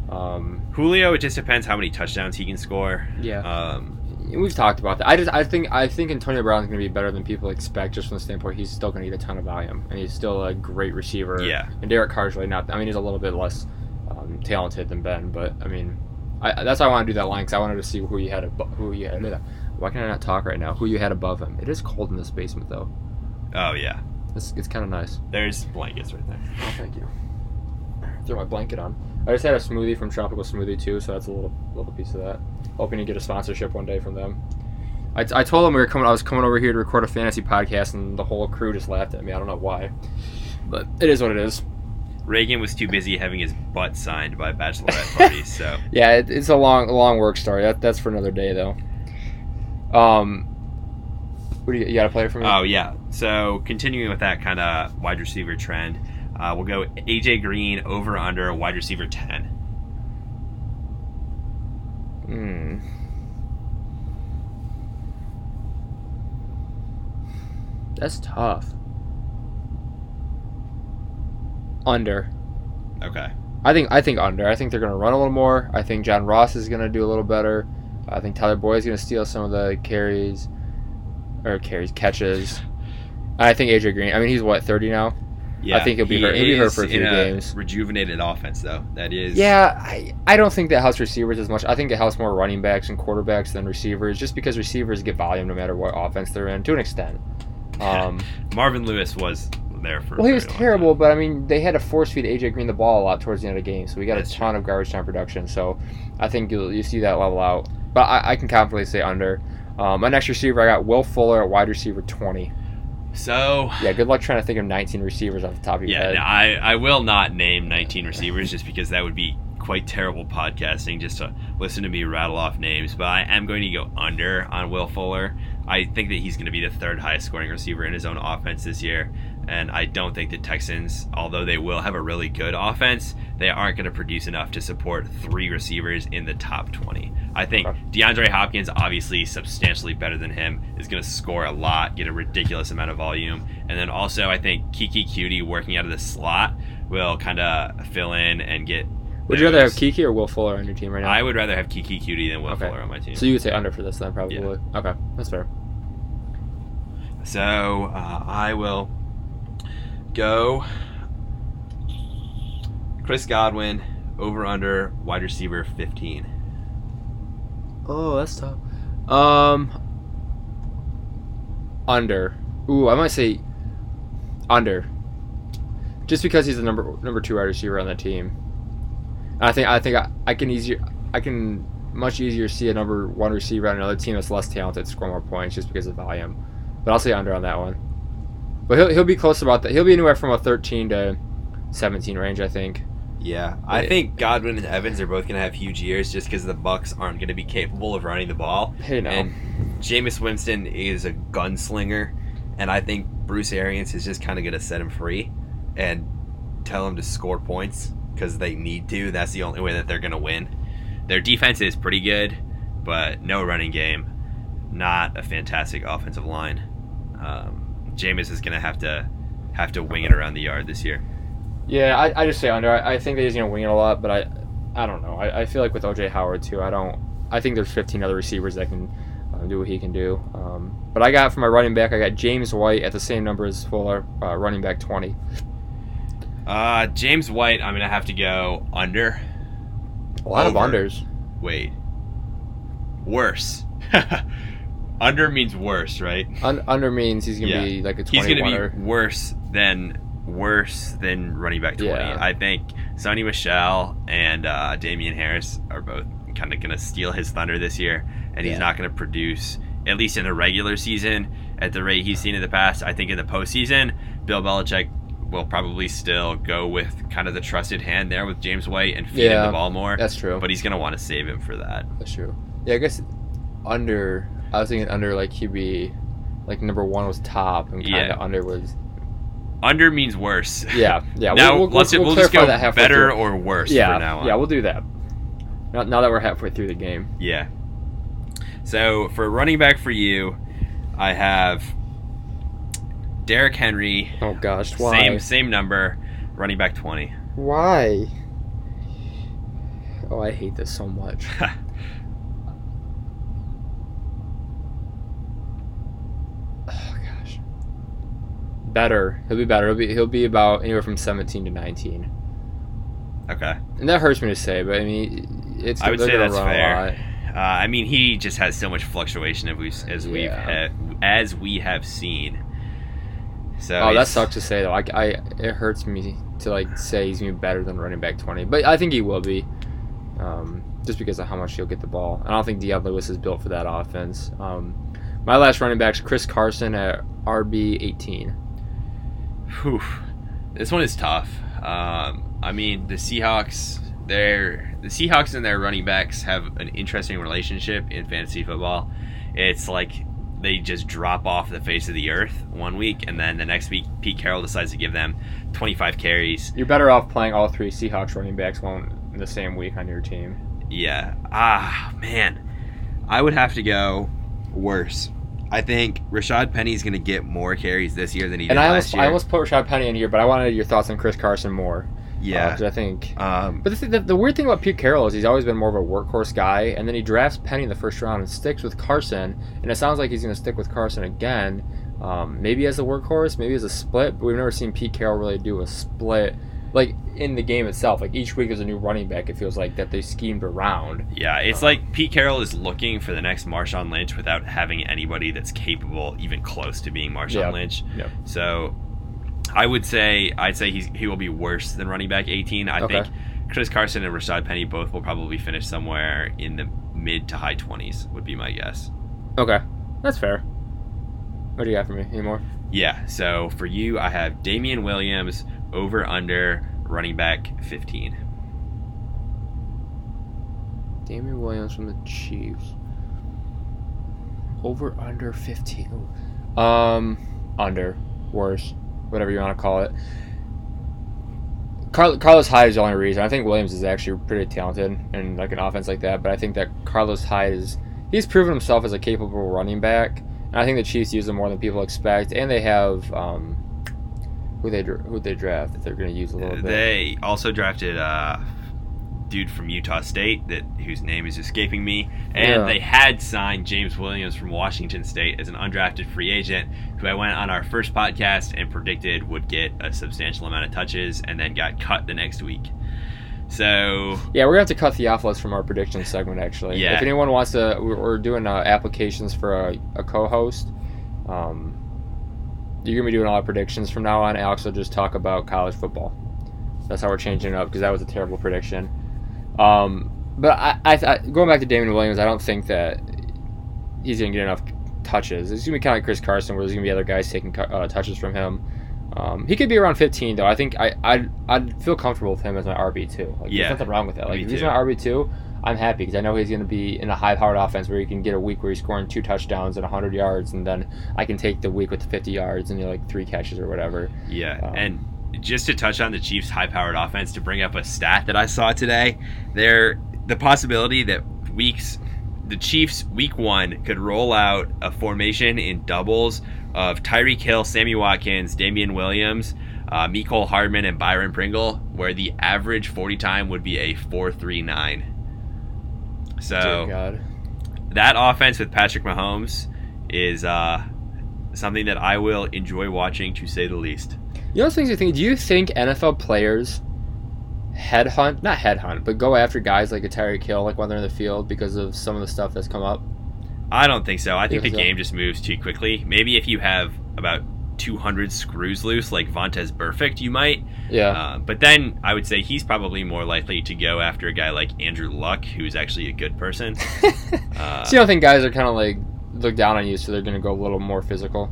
um, Julio, it just depends how many touchdowns he can score. yeah, Um, we've talked about that. I just. I think. I think Antonio Brown's gonna be better than people expect, just from the standpoint he's still gonna get a ton of volume, and he's still a great receiver. yeah, And Derek Carr's really not. I mean, he's a little bit less um, talented than Ben, but I mean, I, that's why I want to do that line because I wanted to see who you had. Abo- who you had. Mm-hmm. Why can I not talk right now? Who you had above him? It is cold in this basement though. oh yeah. It's, it's kind of nice. There's blankets right there. Oh, thank you. Throw my blanket on. I just had a smoothie from Tropical Smoothie too, so that's a little little piece of that. Hoping to get a sponsorship one day from them. I, I told them we were coming. I was coming over here to record a fantasy podcast, and the whole crew just laughed at me. I don't know why, but it is what it is. Reagan was too busy having his butt signed by bachelorette parties, so Yeah, it, it's a long long work story. That, that's for another day though. Um, what do you, you got a player for me? Oh yeah. So continuing with that kind of wide receiver trend, uh, we'll go AJ Green over under wide receiver ten. Hmm. That's tough. Under. Okay. I think I think under. I think they're going to run a little more. I think John Ross is going to do a little better. I think Tyler Boyd is going to steal some of the carries or carries catches. I think AJ Green. I mean, he's what thirty now. Yeah. I think he'll be he hurt- he'll be hurt for a few games. Rejuvenated offense though. That is. Yeah, I, I don't think that helps receivers as much. I think it helps more running backs and quarterbacks than receivers, just because receivers get volume no matter what offense they're in to an extent. Um, Marvin Lewis was there for. well, he was terrible, but I mean, they had to force feed AJ Green the ball a lot towards the end of the game, so we got That's a ton of garbage time production. So I think you'll you see that level out. But I, I can confidently say under. Um, my next receiver, I got Will Fuller at wide receiver twenty. So. Yeah, good luck trying to think of nineteen receivers off the top of your Yeah, head. Yeah, I, I will not name 19 receivers just because that would be quite terrible podcasting just to listen to me rattle off names. But I am going to go under on Will Fuller. I think that he's going to be the third highest scoring receiver in his own offense this year. And I don't think the Texans, although they will have a really good offense, they aren't going to produce enough to support three receivers in the top 20. I think DeAndre Hopkins, obviously substantially better than him, is going to score a lot, get a ridiculous amount of volume. And then also, I think Keke Coutee working out of the slot will kind of fill in and get. Would you rather have Keke or Will Fuller on your team right now? I would rather have Keke Coutee than Will Okay. Fuller on my team. so you would say under for this then, probably. Yeah. Okay, that's fair. So uh, I will go Chris Godwin over under wide receiver 15. Oh, that's tough. Um, under. Ooh, I might say under. just because he's the number number two wide receiver on the team. And I think I think I, I can easier I can much easier see a number one receiver on another team that's less talented score more points just because of volume. But I'll say under on that one. But he'll he'll be close about that. He'll be anywhere from a 13 to 17 range, I think. Yeah, I think Godwin and Evans are both going to have huge years just because the Bucs aren't going to be capable of running the ball. Hey now. And Jameis Winston is a gunslinger, and I think Bruce Arians is just kind of going to set him free and tell him to score points because they need to. That's the only way that they're going to win. Their defense is pretty good, but no running game, not a fantastic offensive line. Um, Jameis is going to have to have to wing it around the yard this year. Yeah, I, I just say under. I, I think that he's gonna wing it a lot, but I I don't know. I, I feel like with OJ Howard too, I don't. I think there's 15 other receivers that can uh, do what he can do. Um, but I got for my running back, I got James White at the same number as Fuller, uh, running back 20. Uh, James White, I'm gonna have to go under. A lot Over. of unders. Wait, worse. under means worse, right? Un, under means he's gonna Yeah. be like a He's gonna winner. be worse than worse than running back 20. Yeah. I think Sony Michel and uh, Damien Harris are both kind of gonna steal his thunder this year, and he's not gonna produce at least in a regular season at the rate he's seen in the past. I think in the postseason, Bill Belichick will probably still go with kind of the trusted hand there with James White and feed him the ball more. That's true. but he's gonna want to save him for that. That's true. Yeah, I guess under. I was thinking under like he'd be like number one was top and kind of Yeah. under was Under means worse. yeah yeah. now we'll, we'll, let's we'll, we'll just go that halfway better through. or worse yeah from now on. yeah we'll do that. Now, now that we're halfway through the game. Yeah. So for running back for you, I have Derrick Henry, Oh gosh, why? same same number, running back twenty. Why? Oh, I hate this so much. Oh gosh. Better. He'll be better. He'll be he'll be about anywhere from 17 to 19. okay, And that hurts me to say, but I mean, it's I would say that's fair. uh, I mean he just has so much fluctuation as we've as we've Yeah. ha- as we have seen. So Oh, that sucks to say though. I, I it hurts me to like say he's gonna be better than running back 20, but I think he will be. Um, just because of how much he'll get the ball. And I don't think Dion Lewis is built for that offense. Um, my last running back's Chris Carson at RB 18. Whew. This one is tough. Um, I mean, the Seahawks, their the Seahawks and their running backs have an interesting relationship in fantasy football. It's like they just drop off the face of the earth one week, and then the next week, Pete Carroll decides to give them 25 carries. You're better off playing all three Seahawks running backs one in the same week on your team. Yeah. Ah, man. I would have to go worse. I think Rashad Penny's going to get more carries this year than he did And I last almost, year. I almost put Rashad Penny in here, but I wanted your thoughts on Chris Carson more. yeah. because I think. um, But the, the, the weird thing about Pete Carroll is he's always been more of a workhorse guy, and then he drafts Penny in the first round and sticks with Carson, and it sounds like he's going to stick with Carson again. Um, maybe as a workhorse, maybe as a split, but we've never seen Pete Carroll really do a split, like in the game itself. Like each week there's a new running back. It feels like that they schemed around. Yeah, it's Uh, like Pete Carroll is looking for the next Marshawn Lynch without having anybody that's capable, even close to being Marshawn Yeah. Lynch. Yeah. So, I would say I'd say he's, he will be worse than running back 18. I Okay. think Chris Carson and Rashad Penny both will probably finish somewhere in the mid to high 20s. Would be my guess. Okay, that's fair. What do you got for me? Any more? Yeah. So for you, I have Damien Williams over under running back 15. Damien Williams from the Chiefs. Over under 15. Um, under. Worse. Whatever you want to call it. Car- Carlos Hyde is the only reason. I think Williams is actually pretty talented in like an offense like that, but I think that Carlos Hyde is he's proven himself as a capable running back. And I think the Chiefs use him more than people expect, and they have um, who they who they draft that they're going to use a little bit. They also drafted a dude from Utah State that whose name is escaping me, and Yeah. they had signed James Williams from Washington State as an undrafted free agent, who I went on our first podcast and predicted would get a substantial amount of touches, and then got cut the next week. So Yeah, we're gonna have to cut Theophilus from our prediction segment. Actually, Yeah. If anyone wants to, we're, we're doing uh, applications for a, a co-host. Um, you're gonna be doing all our predictions from now on. Alex will just talk about college football. That's how we're changing it up because that was a terrible prediction. Um, but I, I, I, going back to Damon Williams, I don't think that he's gonna get enough touches. It's gonna be kind of like Chris Carson, where there's gonna be other guys taking uh, touches from him. Um, he could be around 15 though. I think I I'd, I'd feel comfortable with him as my RB two. Like, Yeah. there's nothing wrong with that. Like if he's my RB two, I'm happy because I know he's going to be in a high-powered offense where he can get a week where he's scoring two touchdowns and 100 yards, and then I can take the week with the 50 yards and you know, like three catches or whatever. Yeah, Um, and just to touch on the Chiefs' high-powered offense, to bring up a stat that I saw today, there the possibility that weeks the Chiefs week one could roll out a formation in doubles of Tyreek Hill, Sammy Watkins, Damien Williams, uh, Mecole Hardman, and Byron Pringle, where the average 40 time would be a 4.39. So God. that offense with Patrick Mahomes is uh, something that I will enjoy watching, to say the least. You know, things you think. Do you think NFL players headhunt, not headhunt, but go after guys like a Tyreek Hill, like when they're in the field because of some of the stuff that's come up? I don't think so. I think You the game just moves too quickly. Maybe if you have about 200 screws loose, like Vontaze Burfict, you might. Yeah. Uh, but then I would say he's probably more likely to go after a guy like Andrew Luck, who's actually a good person. Uh, so you don't think guys are kind of like look down on you, so they're going to go a little more physical?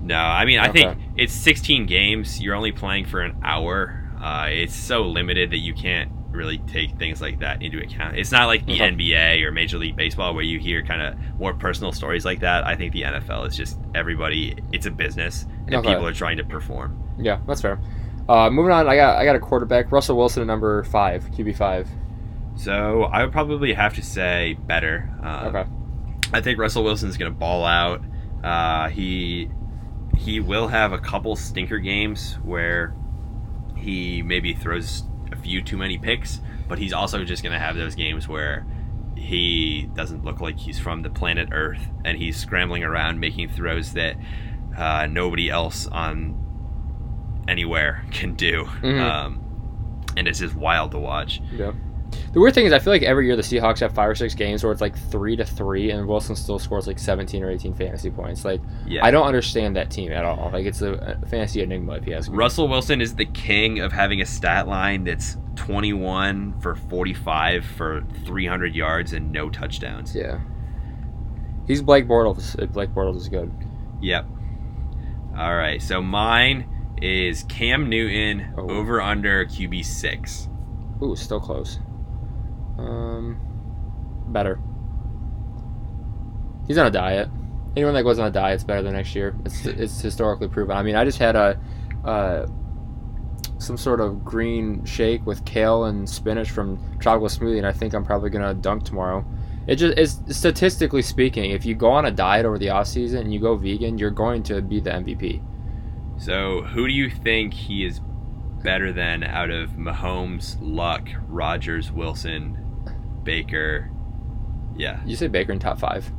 no, I mean, I think it's 16 games. You're only playing for an hour. Uh, it's so limited that you can't really take things like that into account. It's not like the Okay. NBA or Major League Baseball where you hear kind of more personal stories like that. I think the NFL is just everybody. It's a business, and Okay. people are trying to perform. Yeah, that's fair. Uh, moving on, I got I got a quarterback, Russell Wilson, at number five, QB five. So I would probably have to say better. Um, Okay. I think Russell Wilson's going to ball out. Uh, he he will have a couple stinker games where he maybe throws a few too many picks, but he's also just going to have those games where he doesn't look like he's from the planet Earth and he's scrambling around making throws that uh, nobody else on anywhere can do. Mhm. Um, and it's just wild to watch. Yeah. The weird thing is, I feel like every year the Seahawks have five or six games where it's like three to three, and Wilson still scores like seventeen or eighteen fantasy points. Like, Yeah. I don't understand that team at all. Like, it's a, fantasy enigma if you ask me. Russell Wilson is the king of having a stat line that's 21 for 45 for 300 yards and no touchdowns. Yeah. He's Blake Bortles. Uh, Blake Bortles is good. Yep. All right. So mine is Cam Newton Oh. over under QB six. Ooh, still close. Um, better. He's on a diet. Anyone that goes on a diet, diet's better the next year. It's it's historically proven. I mean, I just had a, uh, some sort of green shake with kale and spinach from Tropical Smoothie, and I think I'm probably gonna dunk tomorrow. It just is statistically speaking, if you go on a diet over the off season and you go vegan, you're going to be the MVP. So who do you think he is better than out of Mahomes, Luck, Rodgers, Wilson, Baker? Yeah. You say Baker in top five.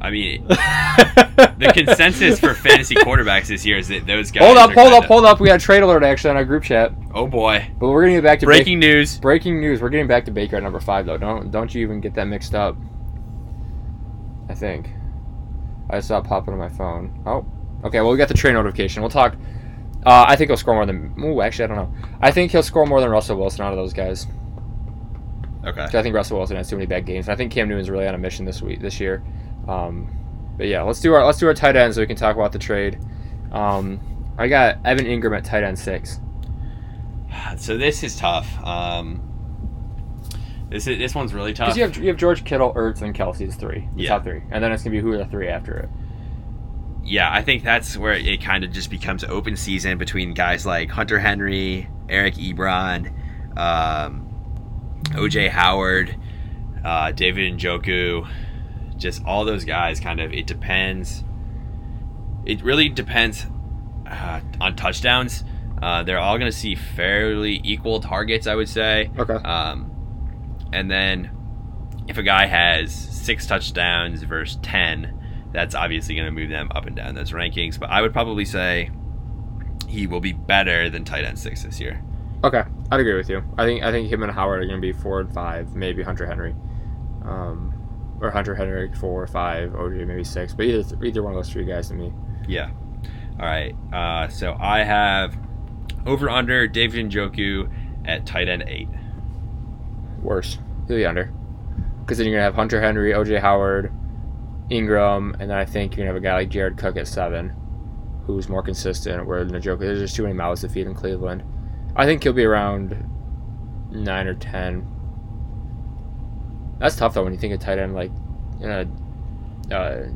I mean, the consensus for fantasy quarterbacks this year is that those guys. hold up, hold up, hold up. We got a trade alert actually on our group chat. Oh boy! But we're gonna get back to Breaking news. Breaking news. We're getting back to Baker at number five though. Don't don't you even get that mixed up. I think. I saw it popping on my phone. Oh, okay. Well, we got the trade notification. We'll talk. Uh, I think he'll score more than. Ooh, actually, I don't know. I think he'll score more than Russell Wilson out of those guys. Okay. I think Russell Wilson has too many bad games. And I think Cam Newton's really on a mission this week, this year. Um, but yeah, let's do our let's do our tight end so we can talk about the trade. Um, I got Evan Engram at tight end six. So this is tough. Um, this is this one's really tough. Because you have you have George Kittle, Ertz, and Kelce's three, Yeah. top three, and then it's gonna be who are the three after it. yeah, I think that's where it kind of just becomes open season between guys like Hunter Henry, Eric Ebron, um, OJ Howard, uh, David Njoku, just all those guys. Kind of, it depends. It really depends uh, on touchdowns. Uh, they're all going to see fairly equal targets, I would say. Okay. Um, and then if a guy has six touchdowns versus 10, that's obviously going to move them up and down those rankings. But I would probably say he will be better than tight end six this year. Okay, I'd agree with you. I think I think him and Howard are gonna be four and five, maybe Hunter Henry, um, or Hunter Henry four or five, OJ maybe six, but either either one of those three guys to me. Yeah. All right. Uh, so I have over under David Njoku at tight end eight. Worse. He'll be under. Because then you're gonna have Hunter Henry, OJ Howard, Engram, and then I think you're gonna have a guy like Jared Cook at seven, who's more consistent. Where Njoku, there's just too many mouths to feed in Cleveland. I think he'll be around nine or ten. That's tough though when you think of tight end like in a uh,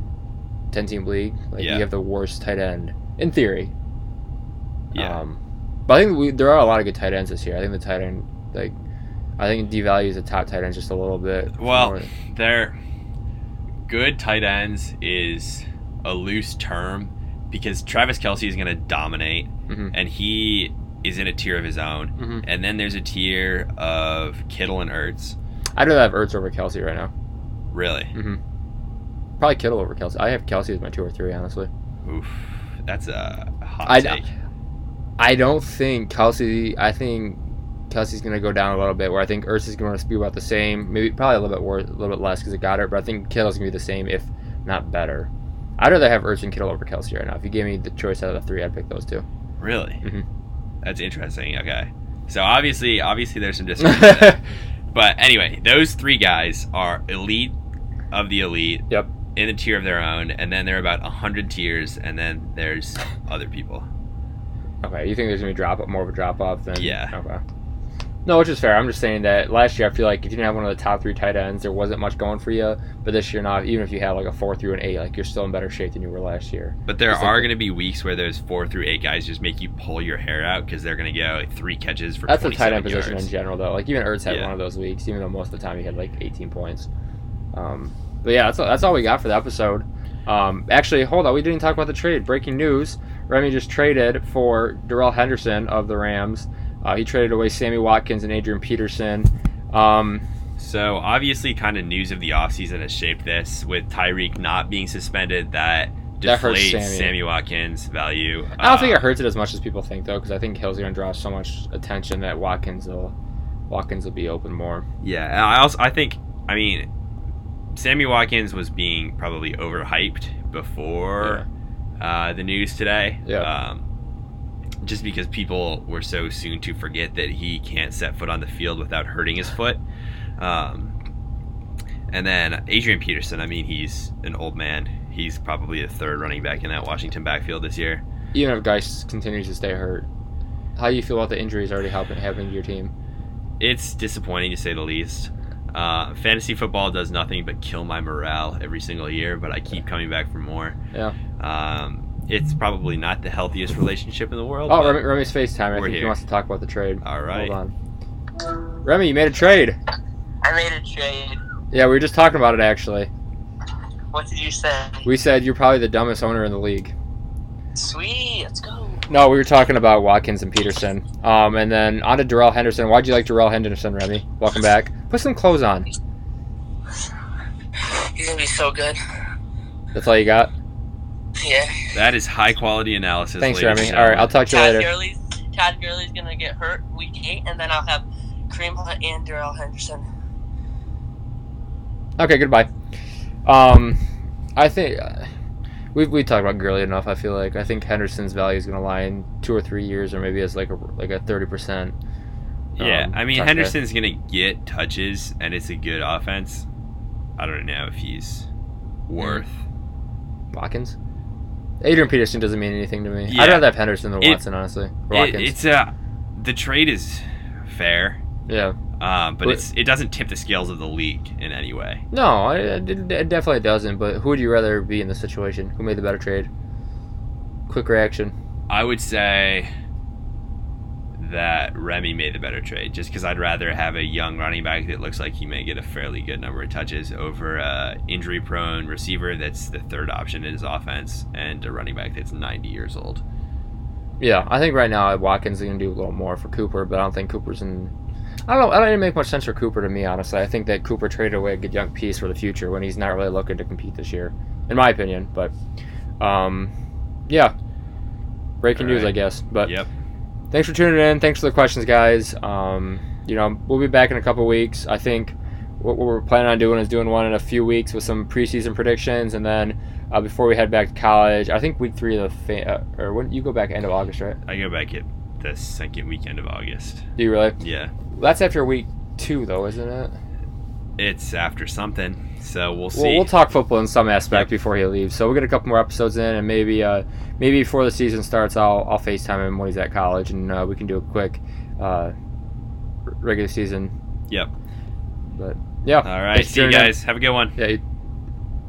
ten team league. Like Yeah. you have the worst tight end in theory. Yeah. Um, but I think we, there are a lot of good tight ends this year. I think the tight end like I think devalues the top tight ends just a little bit. Well, more- they're good tight ends is a loose term because Travis Kelce is going to dominate, Mhm. and he is in a tier of his own. Mhm. And then there's a tier of Kittle and Ertz. I'd rather have Ertz over Kelce right now. Really? hmm Probably Kittle over Kelce. I have Kelce as my two or three, honestly. Oof, that's a hot I- take. I don't think Kelce. I think Kelce's going to go down a little bit. Where I think Ertz is going to be about the same, maybe probably a little bit worse, a little bit less because it got it. But I think Kittle's going to be the same, if not better. I'd rather have Ertz and Kittle over Kelce right now. If you gave me the choice out of the three, I'd pick those two. Really? Mhm. That's interesting. Okay. So obviously, obviously, there's some there. But anyway, those three guys are elite of the elite. Yep. In a tier of their own, and then there are about hundred tiers, and then there's other people. Okay, you think there's gonna be drop more of a drop off than Yeah. Okay. No, which is fair. I'm just saying that last year I feel like if you didn't have one of the top three tight ends, there wasn't much going for you. But this year, not even if you had like a four through an eight, like you're still in better shape than you were last year. But there are like- going to be weeks where those four through eight guys just make you pull your hair out because they're going to go like three catches for. That's the tight 27 end position in general, though. Like even Ertz had Yeah. one of those weeks, even though most of the time he had like 18 points. Um, but yeah, that's all, that's all we got for the episode. Um, actually, hold on, we didn't talk about the trade. Breaking news: Remy just traded for Darrell Henderson of the Rams. Uh, he traded away Sammy Watkins and Adrian Peterson. Um, So obviously, kind of news of the offseason has shaped this with Tyreek not being suspended. That deflates Sammy. Sammy. Watkins' value. I don't think Uh, it hurts it as much as people think, though, because I think Hill's going to draw so much attention that Watkins will Watkins will be open more. Yeah, and I also I think I mean, Sammy Watkins was being probably overhyped before uh, the news today. Yeah. Um, just because people were so soon to forget that he can't set foot on the field without hurting his foot. Um, and then Adrian Peterson, I mean, he's an old man. He's probably the third running back in that Washington backfield this year. Even if Guice continues to stay hurt, how do you feel about the injuries already happening to your team? It's disappointing to say the least. Uh, fantasy football does nothing but kill my morale every single year, but I keep coming back for more. Yeah. Um, it's probably not the healthiest relationship in the world. Oh, Remy, Remy's FaceTime. I We're think he wants to talk about the trade. All right. Hold on. Remy, you made a trade. I made a trade. Yeah, we were just talking about it actually. What did you say? We said you're probably the dumbest owner in the league. Sweet, let's go. No, we were talking about Watkins and Peterson. Um, and then on to Darrell Henderson. Why'd you like Darrell Henderson, Remy? Welcome back. Put some clothes on. He's gonna be so good. That's all you got. Yeah. That is high quality analysis. Thanks, ladies Remy. All right, I'll talk to you Chad later. Gurley's Chad Gurley's gonna get hurt week eight, and then I'll have Kareem Hunt and Darrell Henderson. Okay, goodbye. Um, I think uh, we've we talked about Gurley enough. I feel like I think Henderson's value is going to lie in two or three years, or maybe as like a like a thirty percent. Yeah, um, I mean touch Henderson's gonna get touches, and it's a good offense. I don't know if he's worth. Watkins. Adrian Peterson doesn't mean anything to me. Yeah. I'd rather have Henderson than It- Watson, honestly. It, it's uh, the trade is fair, yeah. um, but But- it's it doesn't tip the scales of the league in any way. No, it, it, it definitely doesn't. But who would you rather be in this situation? Who made the better trade? Quick reaction. I would say that Remy made the better trade, just because I'd rather have a young running back that looks like he may get a fairly good number of touches over a injury-prone receiver that's the third option in his offense, and a running back that's 90 years old. Yeah, I think right now Watkins is going to do a little more for Cooper, but I don't think Cooper's in. I don't know. I don't even make much sense for Cooper to me, honestly. I think that Cooper traded away a good young piece for the future when he's not really looking to compete this year, in my opinion. But, um, yeah, breaking news, I guess. But Yep. Thanks for tuning in. Thanks for the questions, guys. Um, you know, we'll be back in a couple weeks. I think what we're planning on doing is doing one in a few weeks with some preseason predictions, and then uh, before we head back to college, I think week three of the fa- uh, or when you go back end of August, right? I go back at the second weekend of August. Do you really? Yeah, That's after week two, though, isn't it? It's after something, so we'll see. We'll, we'll talk football in some aspect Yep. before he leaves. So we'll get a couple more episodes in, and maybe uh, maybe before the season starts, I'll I'll Facetime him when he's at college, and uh, we can do a quick uh, regular season. Yep. But yeah, All right. See you guys. Have a good one. Yeah, you-